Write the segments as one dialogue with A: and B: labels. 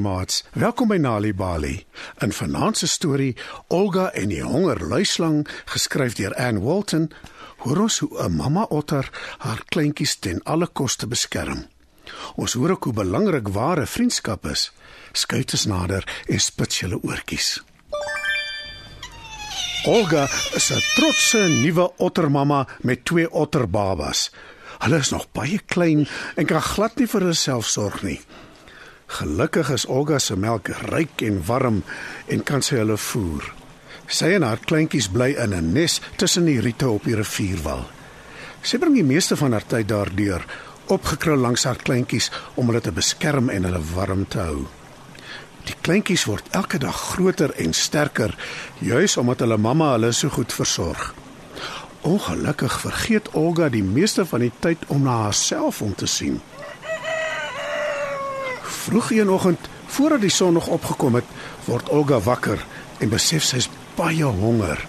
A: Maats. Welkom by Nali Bali. In vanaand se storie Olga en die honger luislang, geskryf deur Anne Walton, hoor ons hoe 'n mamma otter haar kleintjies ten alle koste beskerm. Ons hoor ook hoe belangrik ware vriendskap is. Skuit is nader en spits julle oortjies. Olga is 'n trotse nuwe ottermamma met twee otterbabas. Hulle is nog baie klein en kan glad nie vir hulself sorg nie. Gelukkig is Olga se melk ryk en warm en kan sy hulle voer. Sy en haar kleintjies bly in 'n nes tussen die riete op die rivierwal. Sy bring die meeste van haar tyd daardeur, opgekrul langs haar kleintjies om hulle te beskerm en hulle warm te hou. Die kleintjies word elke dag groter en sterker, juis omdat hulle mamma hulle so goed versorg. Ongelukkig vergeet Olga die meeste van die tyd om na haarself om te sien. Vroeg een oggend, voordat die son nog opgekom het, word Olga wakker en besef sy's baie honger.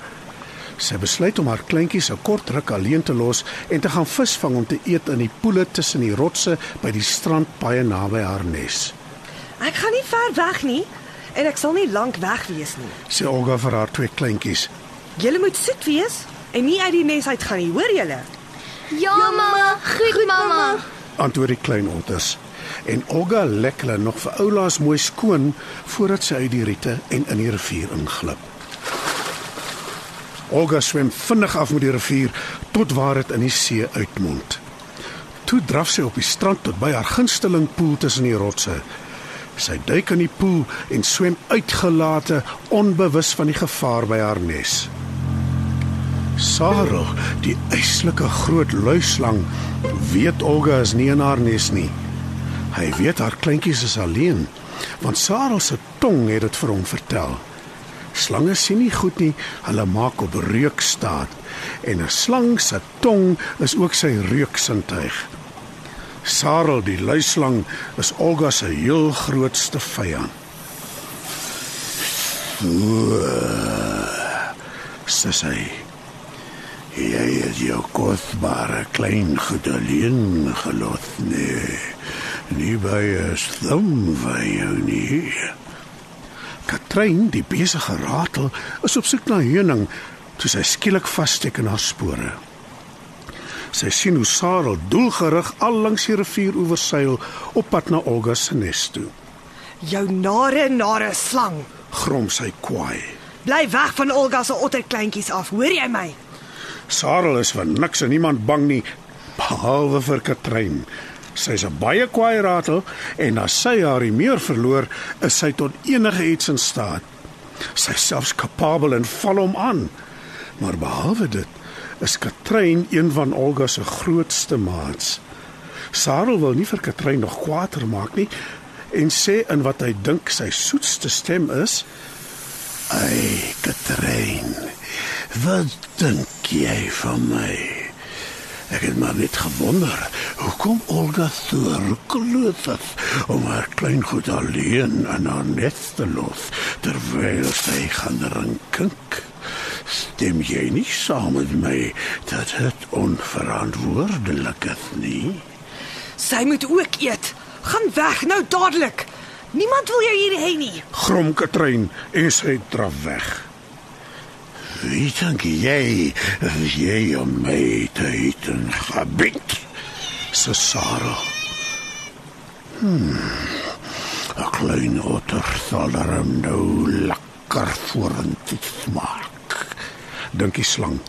A: Sy besluit om haar kleintjies 'n kort ruk alleen te los en te gaan visvang om te eet in die poele tussen die rotse by die strand baie naby haar nes.
B: Ek gaan nie ver weg nie en ek sal nie lank weg wees nie.
A: Sê Olga vir haar twee kleintjies.
B: Julle moet soet wees en nie uit die nes uit gaan nie, hoor julle?
C: Ja, mamma. Goed, mamma.
A: Antwoord die klein otters. En Olga lek hulle nog vir oulaas mooi skoon voordat sy uit die riete en in die rivier inglip. Olga swem vinnig af met die rivier tot waar dit in die see uitmond. Toe draf sy op die strand tot by haar gunsteling poel tussen die rotse. Sy duik in die poel en swem uitgelate, onbewus van die gevaar by haar nes. Sarah, die eislike groot luislang, weet Olga is nie in haar nes nie. Hy weet haar kleintjies is alleen, want Sarah se tong het dit vir hom vertel. Slange sien nie goed nie, hulle maak op reuk staat en 'n slang se tong is ook sy reuksintuig. Sarel die luislang is Olga se heel grootste vyand. Sy sê: "Jy het jou kosbare klein goed alleen gelos, nee. Nie by 'n stom vir jou nie." Katrein, die besige ratel, is op soek na heuning toe sy skielik vassteek in haar spore. Sy sien hoe Sarel doelgerig al langs die rivier oorseil op pad na Olga se nes toe.
B: Jou nare nare slang.
A: Grom sy kwaai.
B: Bly weg van Olga se otterkleintjies af, hoor jy my?
A: Sarel is vir niks en niemand bang nie behalwe vir Katrein. Sy's 'n baie kwaai ratel en as sy haar meer verloor, is sy tot enige iets in staat. Sy selfs kapabel en val hom aan. Maar behalwe dit, is Katrein een van Olga se grootste maats. Sarel wil nie vir Katrein nog kwaader maak nie en sê in wat hy dink sy soetste stem is: "Ai, Katrein, wat dink jy van my?" Ek het maar net gewonder, hoekom Olga so rukkeloos is om haar klein goed alleen in haar nes te los terwyl sy gaan rinkink. Stem jy nie saam met my dat dit onverantwoordelik is nie?
B: Sy moet ook eet. Gaan weg nou dadelik. Niemand wil jou hier hê nie.
A: Grom Katrein en sy draf weg. Wie dink jy jy om my te eet en gebied? Sê Sarah. Hmm. 'n Klein otter sal er nou lekker vorentoe smaak. Dink die slang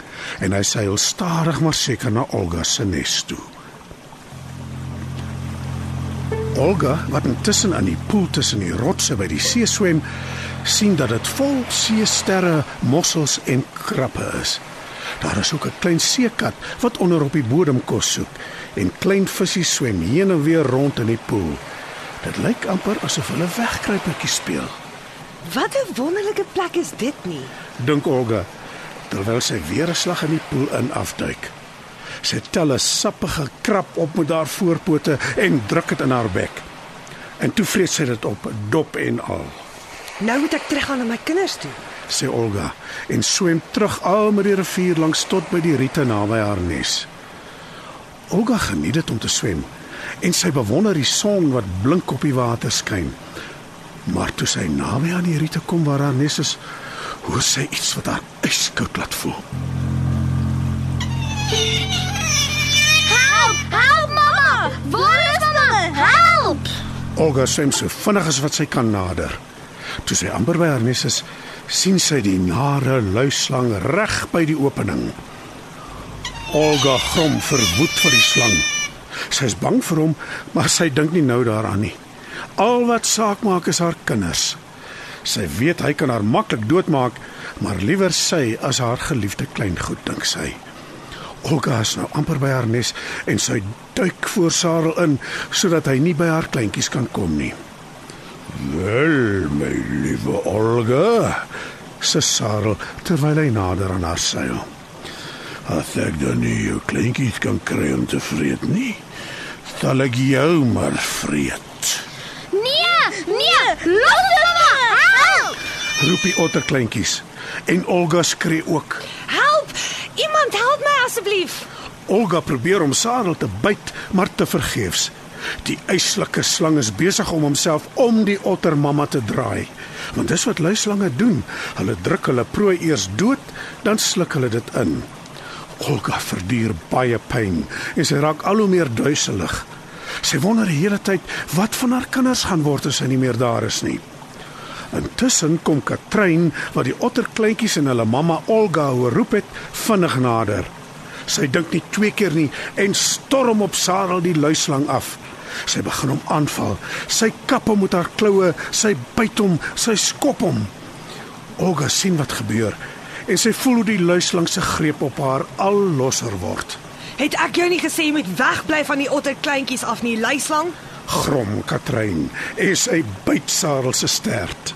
A: en hy seil stadig maar seker na Olga se nes toe. Olga, wat intussen aan die poel tussen die rotse by die see swem, sien dat dit vol seesterre, mossels en krappe is. Daar is ook 'n klein seekat wat onder op die bodem kos soek en klein visse swem heen en weer rond in die poel. Dit lyk amper asof hulle wegkruipertjie speel.
B: Wat 'n wonderlike plek is dit nie?
A: Dink Olga terwyl sy weer 'n slag in die poel in afduik. Sy tel 'n sappige krap op met haar voorpote en druk dit in haar bek. En toe vreet sy dit op, dop en al.
B: Nou moet ek teruggaan na my kinders toe.
A: Sê Olga en swem terug al met die rivier langs tot by die riete naby haar nes. Olga geniet dit om te swem en sy bewonder die son wat blink op die water skyn. Maar toe sy naby aan die riete kom waar haar nes is, hoor sy iets wat haar yskoud laat voel.
C: Help! Help mamma! Waar is mamma? Help!
A: Olga swem so vinnig as wat sy kan nader. Toe sy amper by haar nes is, sien sy die nare luislang reg by die opening. Olga grom verwoed vir die slang. Sy is bang vir hom, maar sy dink nie nou daaraan nie. Al wat saak maak is haar kinders. Sy weet hy kan haar maklik doodmaak, maar liewer sy as haar geliefde kleingoed dink sy. Olga is nou amper by haar nes en sy duik voor Sarel in sodat hy nie by haar kleintjies kan kom nie. "Wel, my liewe Olga," sê Sarel terwyl hy nader aan haar seil. "As ek dan nie jou kleintjies kan kry om te vreet nie, sal ek jou maar vreet."
C: Nee! Nee! Los! Help!
A: Roep die otterkleintjies en Olga skree ook.
B: Help! Iemand help my asseblief.
A: Olga probeer om Sarel te byt, maar te vergeefs. Die yslike slang is besig om homself om die ottermamma te draai. Want dis wat luislange doen. Hulle druk hulle prooi eers dood, dan sluk hulle dit in. Olga verduur baie pyn en sy raak al hoe meer duiselig. Sy wonder die hele tyd wat van haar kinders gaan word as sy nie meer daar is nie. Intussen kom Katrein wat die otterkleintjies en hulle mamma Olga hoor roep het vinnig nader. Sy dink nie twee keer nie en storm op Sarel die luislang af. Sy begin hom aanval. Sy kap hom met haar kloue, sy byt hom, sy skop hom. Olga sien wat gebeur en sy voel hoe die luislang se greep op haar al losser word.
B: Het ek jou nie gesê jy moet wegbly van die otterkleintjies af nie, luislang?
A: Grom Katrein en sy byt Sarel se stert.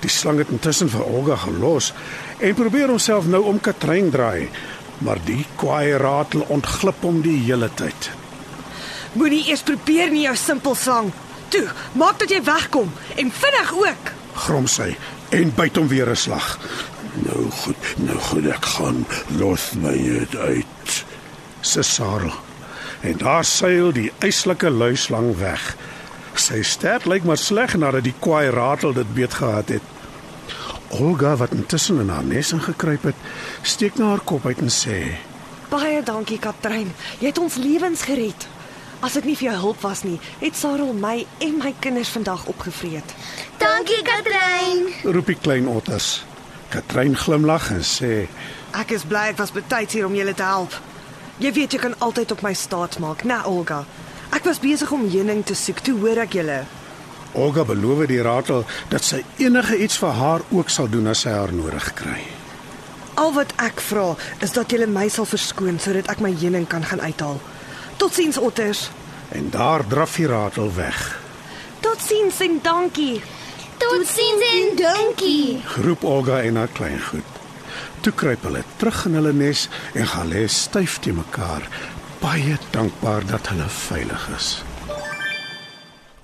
A: Die slang het intussen vir Olga gelos en probeer homself nou om Katrein draai, maar die kwaai ratel ontglip hom die hele tyd.
B: Moenie eers probeer nie jou simpel slang. Toe, maak dat jy wegkom en vinnig ook.
A: Grom sy en byt hom weer 'n slag. Nou goed, nou goed ek gaan los my net uit. Sê Sarel. En daar seil die yslike luislang weg. Sy stert lyk maar sleg nadat die kwaai ratel dit beet gehad het. Olga wat intussen in haar nes ingekruip het, steek na haar kop uit en sê:
B: Baie dankie, Katrein. Jy het ons lewens gered. As dit nie vir jou hulp was nie, het Sarel my en my kinders vandag opgevreet.
C: Dankie, Katrein.
A: "Roep die klein otters." Katrein glimlag en sê:
B: Ek is bly ek was betyds hier om julle te help. Jy weet jy kan altyd op my staat maak, né, Olga? Ek was besig om heuning te soek, toe hoor ek julle.
A: Olga beloof die ratel dat sy enige iets vir haar ook sal doen as sy haar nodig kry.
B: Al wat ek vra is dat julle my sal verskoon sodat ek my heuning kan gaan uithaal. Totsiens otters.
A: En daar draf die ratel weg.
B: Totsiens en dankie.
C: Totsiens en dankie.
A: Groep Olga en haar kleingoed. Toe kruip hulle terug in hulle nes en gaan lê styf te mekaar, baie dankbaar dat hulle veilig is.